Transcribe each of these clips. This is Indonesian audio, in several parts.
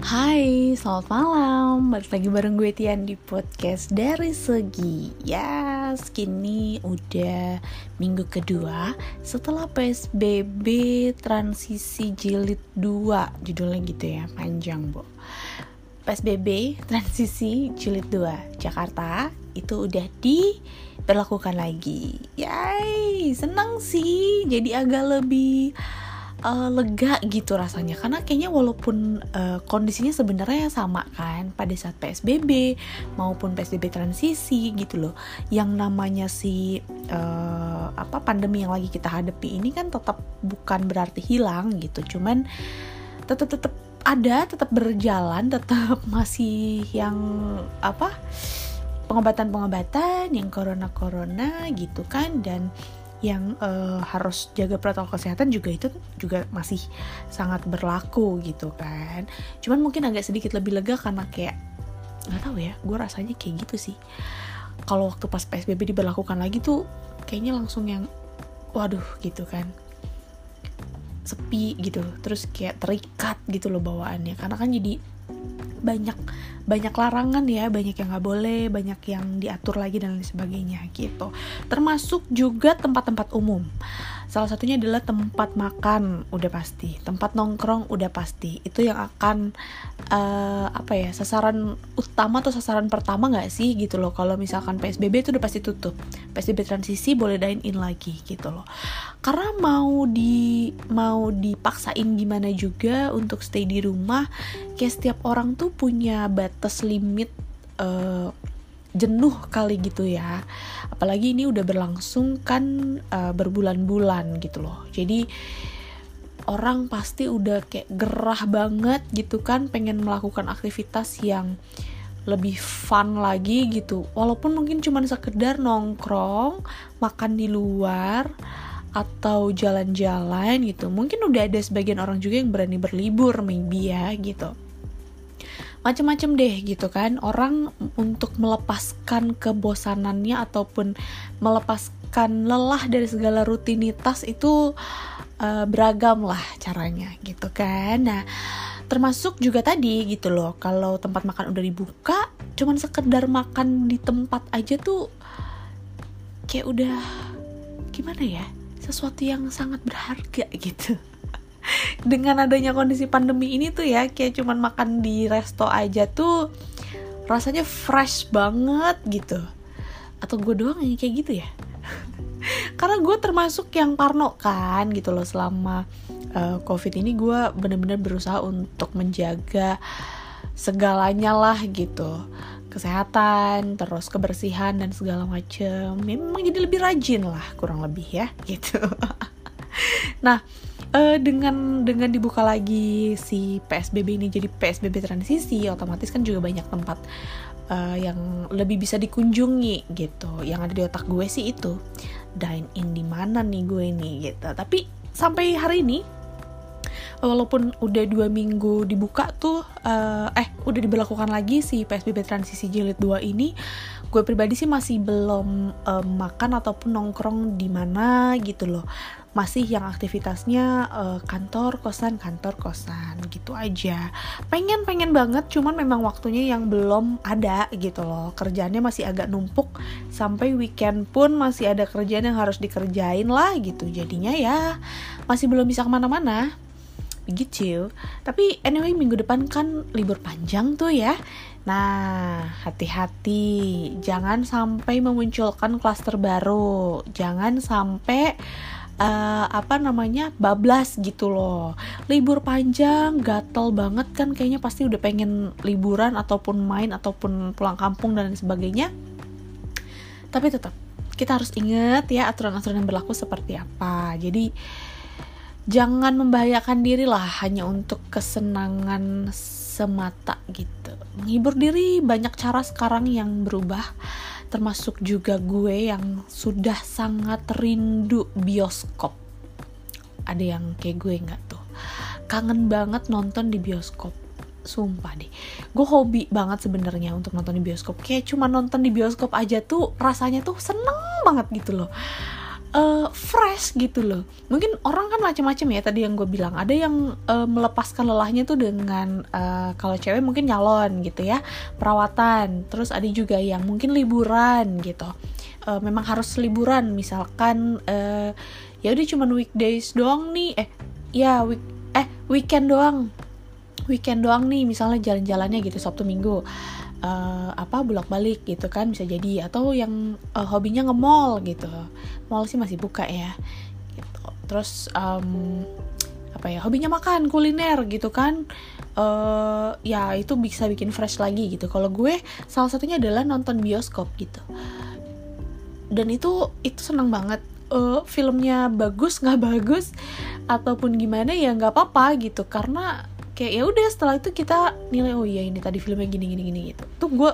Hai, selamat malam. Balik lagi bareng gue Tian di podcast Dari Segi. Ya, yes, kini udah minggu kedua Setelah PSBB transisi jilid 2 Judulnya gitu ya, panjang bu PSBB transisi jilid 2 Jakarta. Itu udah diberlakukan lagi. Yay, senang sih. Jadi agak lebih uh, lega gitu rasanya. Karena kayaknya walaupun uh, kondisinya sebenarnya sama kan pada saat PSBB maupun PSBB transisi gitu loh. Yang namanya si uh, apa pandemi yang lagi kita hadapi ini kan tetap bukan berarti hilang gitu. Cuman tetap tetap ada tetap berjalan tetap masih yang apa pengobatan-pengobatan yang corona-corona gitu kan. Dan yang uh, harus jaga protokol kesehatan juga itu juga masih sangat berlaku gitu kan. Cuman mungkin agak sedikit lebih lega karena kayak nggak tahu ya gue rasanya kayak gitu sih. Kalau waktu pas psbb diberlakukan lagi tuh kayaknya langsung yang waduh gitu kan. Sepi gitu terus kayak terikat gitu loh bawaannya. Karena kan jadi banyak banyak larangan ya banyak yang nggak boleh banyak yang diatur lagi dan lain sebagainya gitu. Termasuk juga tempat-tempat umum salah satunya adalah tempat makan udah pasti. Tempat nongkrong udah pasti. Itu yang akan uh, apa ya sasaran utama atau sasaran pertama nggak sih gitu loh. Kalau misalkan psbb itu udah pasti tutup. Psbb transisi boleh dine in lagi gitu loh. Karena mau di mau dipaksain gimana juga untuk stay di rumah kayak setiap orang tuh punya batas limit uh, jenuh kali gitu ya. Apalagi ini udah berlangsung kan uh, berbulan-bulan gitu loh. Jadi orang pasti udah kayak gerah banget gitu kan pengen melakukan aktivitas yang lebih fun lagi gitu. Walaupun mungkin cuma sekedar nongkrong makan di luar atau jalan-jalan gitu. Mungkin udah ada sebagian orang juga yang berani berlibur maybe ya gitu macem-macem deh gitu kan. Orang untuk melepaskan kebosanannya ataupun melepaskan lelah dari segala rutinitas itu uh, beragam lah caranya gitu kan. Nah termasuk juga tadi gitu loh kalau tempat makan udah dibuka cuman sekedar makan di tempat aja tuh kayak udah gimana ya? Sesuatu yang sangat berharga gitu dengan adanya kondisi pandemi ini tuh ya kayak cuman makan di resto aja tuh rasanya fresh banget gitu. Atau gue doang yang kayak gitu ya? Karena gue termasuk yang parno kan gitu loh selama uh, covid ini gue bener-bener berusaha untuk menjaga segalanya lah gitu. Kesehatan terus kebersihan dan segala macem. Memang jadi lebih rajin lah kurang lebih ya gitu. Nah uh, dengan dengan dibuka lagi si PSBB ini jadi PSBB transisi otomatis kan juga banyak tempat uh, yang lebih bisa dikunjungi gitu. Yang ada di otak gue sih itu dine in di mana nih gue ini gitu. Tapi sampai hari ini walaupun udah dua minggu dibuka tuh uh, eh udah diberlakukan lagi si PSBB transisi jilid 2 ini gue pribadi sih masih belum um, makan ataupun nongkrong di mana gitu loh masih yang aktivitasnya uh, kantor kosan kantor kosan gitu aja. Pengen pengen banget cuman memang waktunya yang belum ada gitu loh. Kerjaannya masih agak numpuk sampai weekend pun masih ada kerjaan yang harus dikerjain lah gitu. Jadinya ya masih belum bisa ke mana-mana. Gitu. Tapi anyway minggu depan kan libur panjang tuh ya. Nah, hati-hati, jangan sampai memunculkan klaster baru, jangan sampai uh, apa namanya bablas gitu loh. Libur panjang, gatel banget kan, kayaknya pasti udah pengen liburan ataupun main ataupun pulang kampung dan sebagainya. Tapi tetap kita harus ingat ya aturan-aturan yang berlaku seperti apa. Jadi jangan membahayakan diri lah hanya untuk kesenangan semata gitu menghibur diri banyak cara sekarang yang berubah termasuk juga gue yang sudah sangat rindu bioskop. Ada yang kayak gue nggak tuh? Kangen banget nonton di bioskop. Sumpah deh. Gue hobi banget sebenarnya untuk nonton di bioskop. Kayak cuma nonton di bioskop aja tuh rasanya tuh seneng banget gitu loh uh, fresh gitu loh. Mungkin orang kan macam-macam ya tadi yang gue bilang. Ada yang uh, melepaskan lelahnya tuh dengan uh, kalau cewek mungkin nyalon gitu ya perawatan. Terus ada juga yang mungkin liburan gitu. Uh, memang harus liburan misalkan uh, ya udah cuma weekdays doang nih. Eh ya week eh weekend doang. Weekend doang nih misalnya jalan-jalannya gitu Sabtu Minggu uh, apa bolak-balik gitu kan bisa jadi. Atau yang uh, hobinya nge-mall gitu. Mall sih masih buka ya gitu. Terus um, apa ya hobinya makan kuliner gitu kan. Uh, ya itu bisa bikin fresh lagi gitu. Kalau gue salah satunya adalah nonton bioskop gitu. Dan itu itu senang banget. Uh, filmnya bagus nggak bagus ataupun gimana ya nggak apa-apa gitu. Karena kayak ya udah setelah itu kita nilai oh iya ini tadi filmnya gini gini gini gitu. Tuh gue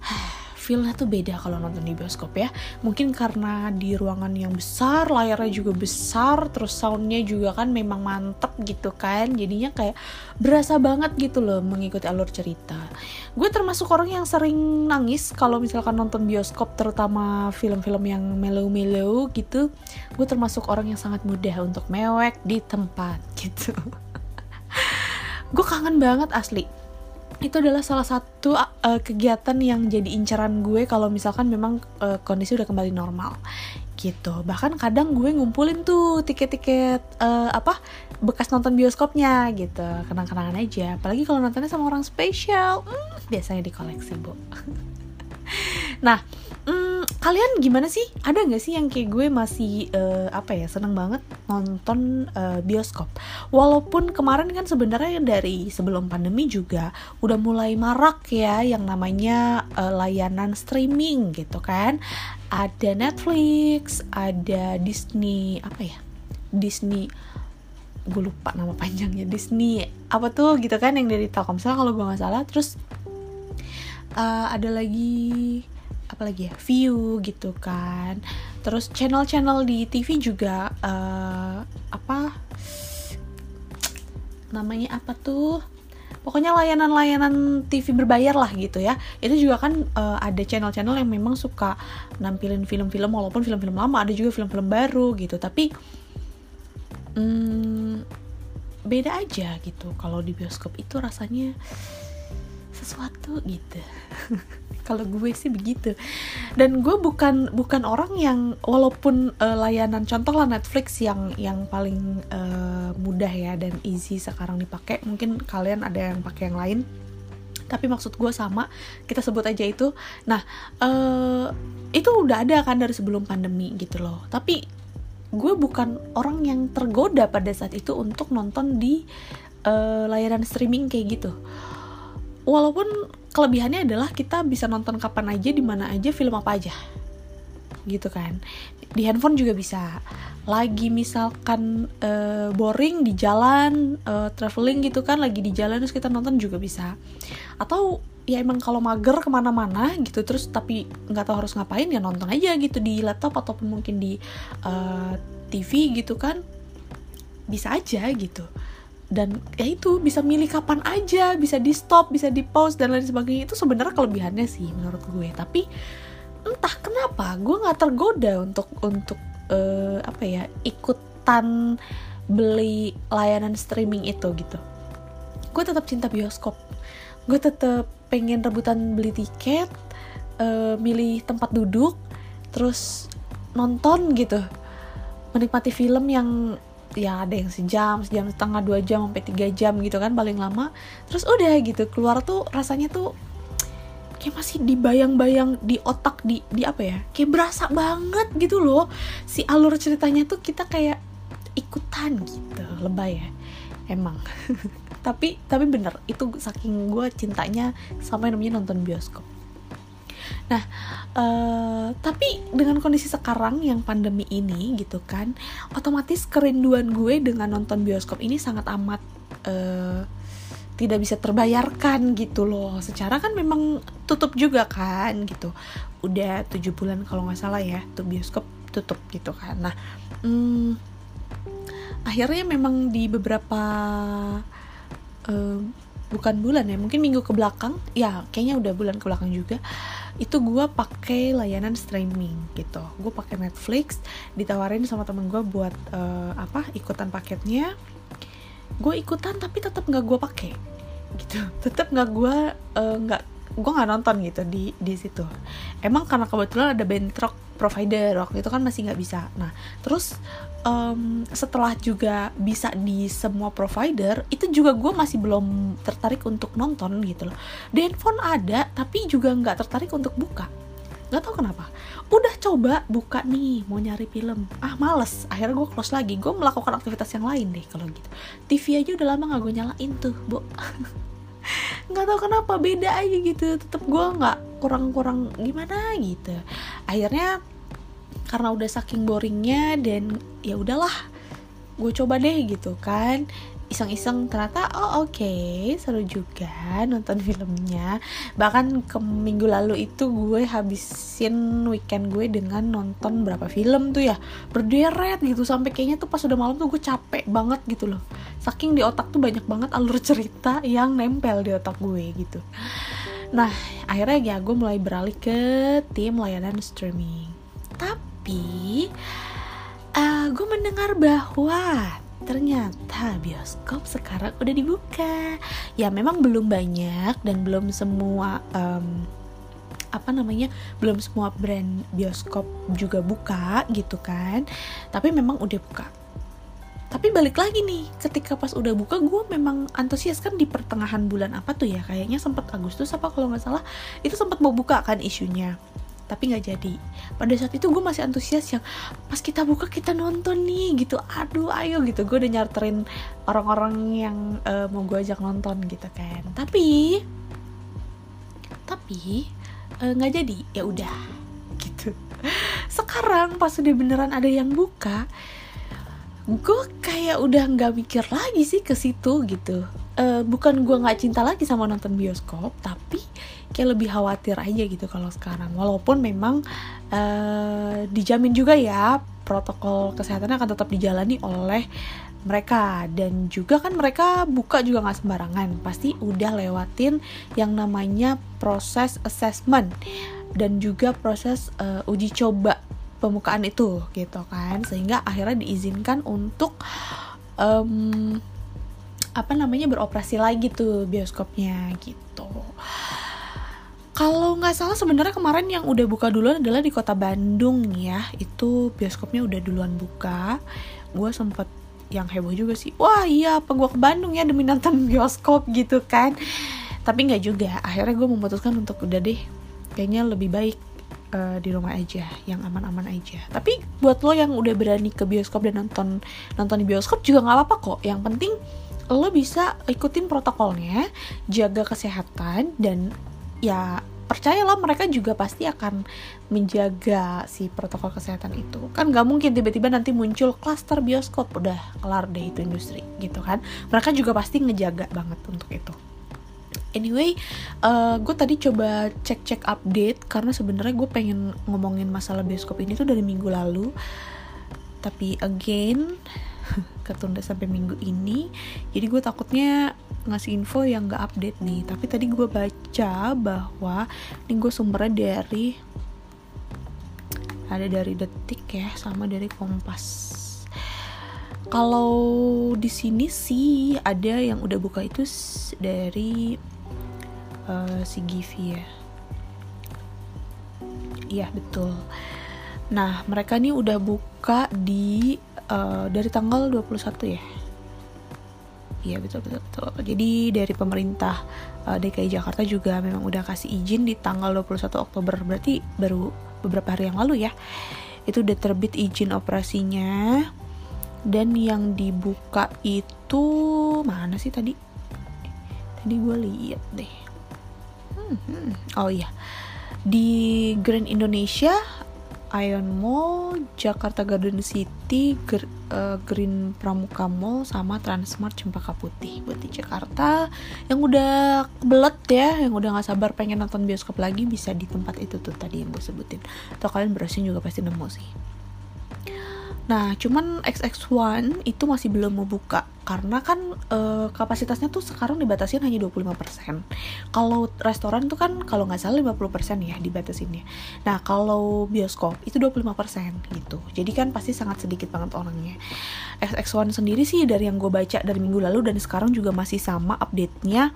feelnya tuh beda kalau nonton di bioskop ya. Mungkin karena di ruangan yang besar layarnya juga besar terus soundnya juga kan memang mantep gitu kan. Jadinya kayak berasa banget gitu loh mengikuti alur cerita. Gue termasuk orang yang sering nangis kalau misalkan nonton bioskop terutama film-film yang mellow-mellow gitu. Gue termasuk orang yang sangat mudah untuk mewek di tempat gitu gue kangen banget asli. Itu adalah salah satu uh, kegiatan yang jadi incaran gue kalau misalkan memang uh, kondisi udah kembali normal. Gitu. Bahkan kadang gue ngumpulin tuh tiket-tiket uh, apa bekas nonton bioskopnya gitu. Kenang-kenangan aja. Apalagi kalau nontonnya sama orang spesial. Hmm, biasanya dikoleksi bu. Nah Hmm, kalian gimana sih? Ada nggak sih yang kayak gue masih uh, apa ya seneng banget nonton uh, bioskop? Walaupun kemarin kan sebenarnya dari sebelum pandemi juga udah mulai marak ya yang namanya uh, layanan streaming gitu kan. Ada Netflix, ada Disney apa ya? Disney gue lupa nama panjangnya Disney apa tuh gitu kan yang dari Telkomsel kalau gue nggak salah terus uh, ada lagi apalagi ya view gitu kan. Terus channel-channel di TV juga uh, apa namanya apa tuh pokoknya layanan-layanan TV berbayar lah gitu ya. Itu juga kan uh, ada channel-channel yang memang suka nampilin film-film walaupun film-film lama ada juga film-film baru gitu. Tapi hmm, beda aja gitu. Kalau di bioskop itu rasanya sesuatu gitu. Kalau gue sih begitu. Dan gue bukan bukan orang yang walaupun uh, layanan contoh lah Netflix yang yang paling uh, mudah ya dan easy sekarang dipakai. Mungkin kalian ada yang pakai yang lain. Tapi maksud gue sama kita sebut aja itu. Nah uh, itu udah ada kan dari sebelum pandemi gitu loh. Tapi gue bukan orang yang tergoda pada saat itu untuk nonton di uh, layanan streaming kayak gitu walaupun kelebihannya adalah kita bisa nonton kapan aja di mana aja film apa aja. Gitu kan. Di handphone juga bisa. Lagi misalkan uh, boring di jalan uh, traveling gitu kan lagi di jalan terus kita nonton juga bisa. Atau ya emang kalau mager ke mana-mana gitu terus tapi nggak tahu harus ngapain ya nonton aja gitu di laptop ataupun mungkin di uh, TV gitu kan. Bisa aja gitu dan ya itu bisa milih kapan aja bisa di stop bisa di pause dan lain sebagainya. Itu sebenarnya kelebihannya sih menurut gue. Tapi entah kenapa gue nggak tergoda untuk untuk uh, apa ya ikutan beli layanan streaming itu gitu. Gue tetap cinta bioskop. Gue tetap pengen rebutan beli tiket uh, milih tempat duduk terus nonton gitu. Menikmati film yang ya ada yang sejam sejam setengah dua jam sampai tiga jam gitu kan paling lama. Terus udah gitu keluar tuh rasanya tuh kayak masih dibayang-bayang di otak di di apa ya kayak berasa banget gitu loh. Si alur ceritanya tuh kita kayak ikutan gitu lebay ya emang. Tapi tapi bener itu saking gue cintanya sama yang namanya nonton bioskop Nah, uh, tapi dengan kondisi sekarang yang pandemi ini gitu kan, otomatis kerinduan gue dengan nonton bioskop ini sangat amat uh, tidak bisa terbayarkan gitu loh. Secara kan memang tutup juga kan gitu. Udah tujuh bulan kalau nggak salah ya, tuh bioskop tutup gitu kan. Nah, hmm, akhirnya memang di beberapa uh, bukan bulan ya mungkin minggu ke belakang. Ya kayaknya udah bulan ke belakang juga. Itu gue pakai layanan streaming gitu. Gue pakai Netflix ditawarin sama temen gue buat uh, apa ikutan paketnya. Gue ikutan tapi tetap nggak gue pakai gitu. Tetap nggak gue uh, nggak gue nggak nonton gitu di di situ. Emang karena kebetulan ada bentrok provider waktu itu kan masih nggak bisa. Nah terus um, setelah juga bisa di semua provider itu juga gue masih belum tertarik untuk nonton gitu loh. Di handphone ada tapi juga nggak tertarik untuk buka. Nggak tahu kenapa. Udah coba buka nih mau nyari film. Ah males. Akhirnya gue close lagi. Gue melakukan aktivitas yang lain deh kalau gitu. TV aja udah lama nggak gue nyalain tuh bu nggak tahu kenapa beda aja gitu. Tetap gue nggak kurang-kurang gimana gitu. Akhirnya karena udah saking boringnya dan ya udahlah gue coba deh gitu kan iseng-iseng ternyata oh oke okay, seru juga nonton filmnya. Bahkan ke minggu lalu itu gue habisin weekend gue dengan nonton berapa film tuh ya berderet gitu. Sampai kayaknya tuh pas udah malam tuh gue capek banget gitu loh. Saking di otak tuh banyak banget alur cerita yang nempel di otak gue gitu. Nah akhirnya ya gue mulai beralih ke tim layanan streaming. Tapi uh, gue mendengar bahwa ternyata bioskop sekarang udah dibuka. Ya memang belum banyak dan belum semua um, apa namanya belum semua brand bioskop juga buka gitu kan. Tapi memang udah buka. Tapi balik lagi nih ketika pas udah buka gue memang antusias kan di pertengahan bulan apa tuh ya? Kayaknya sempat Agustus apa kalau nggak salah itu sempat mau buka kan isunya tapi nggak jadi. Pada saat itu gue masih antusias yang pas kita buka kita nonton nih gitu. Aduh ayo gitu. Gue udah nyarterin orang-orang yang uh, mau gue ajak nonton gitu kan. Tapi tapi eh, nggak uh, jadi. Ya udah gitu. Sekarang pas udah beneran ada yang buka gue kayak udah nggak mikir lagi sih ke situ gitu. Uh, bukan gue nggak cinta lagi sama nonton bioskop tapi kayak lebih khawatir aja gitu kalau sekarang. Walaupun memang uh, dijamin juga ya protokol kesehatan akan tetap dijalani oleh mereka. Dan juga kan mereka buka juga nggak sembarangan. Pasti udah lewatin yang namanya proses assessment dan juga proses uh, uji coba pembukaan itu gitu kan. Sehingga akhirnya diizinkan untuk um, apa namanya beroperasi lagi tuh bioskopnya gitu kalau nggak salah sebenarnya kemarin yang udah buka duluan adalah di kota Bandung ya. Itu bioskopnya udah duluan buka. Gue sempet yang heboh juga sih. Wah iya apa gue ke Bandung ya demi nonton bioskop gitu kan. Tapi nggak juga. Akhirnya gue memutuskan untuk udah deh kayaknya lebih baik uh, di rumah aja yang aman-aman aja. Tapi buat lo yang udah berani ke bioskop dan nonton nonton di bioskop juga nggak apa-apa kok. Yang penting lo bisa ikutin protokolnya jaga kesehatan dan ya percayalah mereka juga pasti akan menjaga si protokol kesehatan itu. Kan gak mungkin tiba-tiba nanti muncul klaster bioskop udah kelar deh itu industri gitu kan. Mereka juga pasti ngejaga banget untuk itu. Anyway uh, gue tadi coba cek-cek update karena sebenarnya gue pengen ngomongin masalah bioskop ini tuh dari minggu lalu. Tapi again ketunda sampai minggu ini. Jadi gue takutnya ngasih info yang gak update nih. Tapi tadi gue baca bahwa ini gue sumbernya dari ada dari detik ya sama dari kompas. Kalau di sini sih ada yang udah buka itu dari uh, si Givi ya. Iya betul. Nah mereka nih udah buka di uh, dari tanggal 21 ya Iya betul betul betul. Jadi dari pemerintah uh, eh, DKI Jakarta juga memang udah kasih izin di tanggal 21 Oktober berarti baru beberapa hari yang lalu ya. Itu udah terbit izin operasinya. Dan yang dibuka itu mana sih tadi? Tadi gue lihat deh. Hmm, hmm. Oh iya. Di Grand Indonesia Ion Mall, Jakarta Garden City, Gr uh, Green Pramuka Mall, sama Transmart Cempaka Putih buat di Jakarta. Yang udah kebelet ya, yang udah gak sabar pengen nonton bioskop lagi bisa di tempat itu tuh tadi yang gue sebutin. Atau kalian browsing juga pasti nemu sih. Nah, cuman XX1 itu masih belum mau buka karena kan e, kapasitasnya tuh sekarang dibatasin hanya 25%. Kalau restoran tuh kan kalau nggak salah 50% ya dibatasinnya. Nah, kalau bioskop itu 25% gitu. Jadi kan pasti sangat sedikit banget orangnya. XX1 sendiri sih dari yang gue baca dari minggu lalu dan sekarang juga masih sama update-nya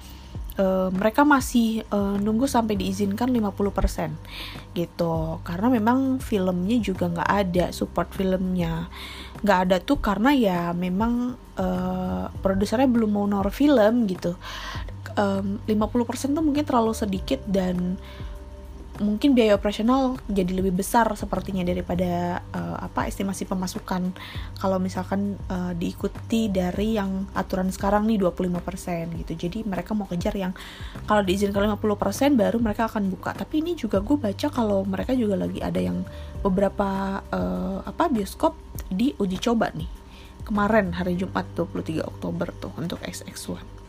uh, mereka masih uh, nunggu sampai diizinkan 50% gitu. Karena memang filmnya juga nggak ada support filmnya nggak ada tuh karena ya memang uh, produsernya belum mau nor film gitu. Um, 50% tuh mungkin terlalu sedikit dan mungkin biaya operasional jadi lebih besar sepertinya daripada uh, apa estimasi pemasukan kalau misalkan uh, diikuti dari yang aturan sekarang nih 25% gitu. Jadi mereka mau kejar yang kalau diizinkan 50% baru mereka akan buka. Tapi ini juga gue baca kalau mereka juga lagi ada yang beberapa uh, apa bioskop di uji coba nih. Kemarin hari Jumat 23 Oktober tuh untuk XX1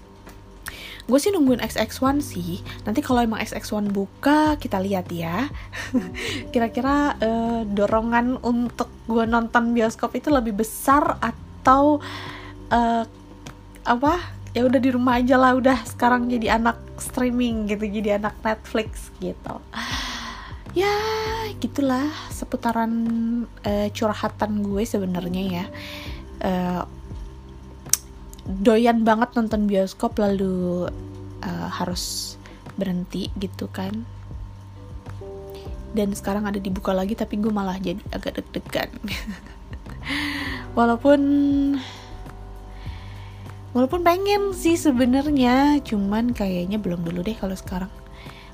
gue sih nungguin XX1 sih. Nanti kalau emang XX1 buka kita lihat ya. Kira-kira uh, dorongan untuk gue nonton bioskop itu lebih besar atau uh, apa? Ya udah di rumah aja lah udah sekarang jadi anak streaming gitu jadi anak Netflix gitu. Ya gitulah seputaran uh, curhatan gue sebenarnya ya. Uh, doyan banget nonton bioskop lalu uh, harus berhenti gitu kan. Dan sekarang ada dibuka lagi tapi gue malah jadi agak deg-degan. Walaupun walaupun pengen sih sebenarnya cuman kayaknya belum dulu deh kalau sekarang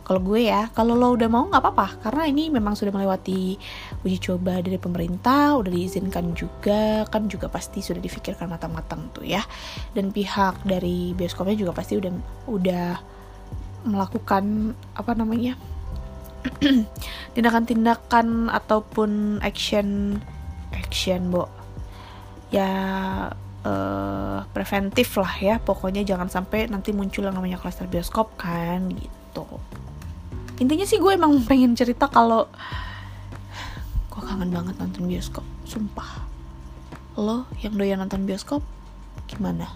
kalau gue ya kalau lo udah mau nggak apa-apa. Karena ini memang sudah melewati uji coba dari pemerintah udah diizinkan juga kan juga pasti sudah difikirkan matang-matang tuh ya. Dan pihak dari bioskopnya juga pasti udah udah melakukan apa namanya tindakan-tindakan ataupun action action bo. Ya uh, preventif lah ya. Pokoknya jangan sampai nanti muncul yang namanya klaster bioskop kan gitu intinya sih gue emang pengen cerita kalau gue kangen banget nonton bioskop sumpah. Lo yang doyan nonton bioskop gimana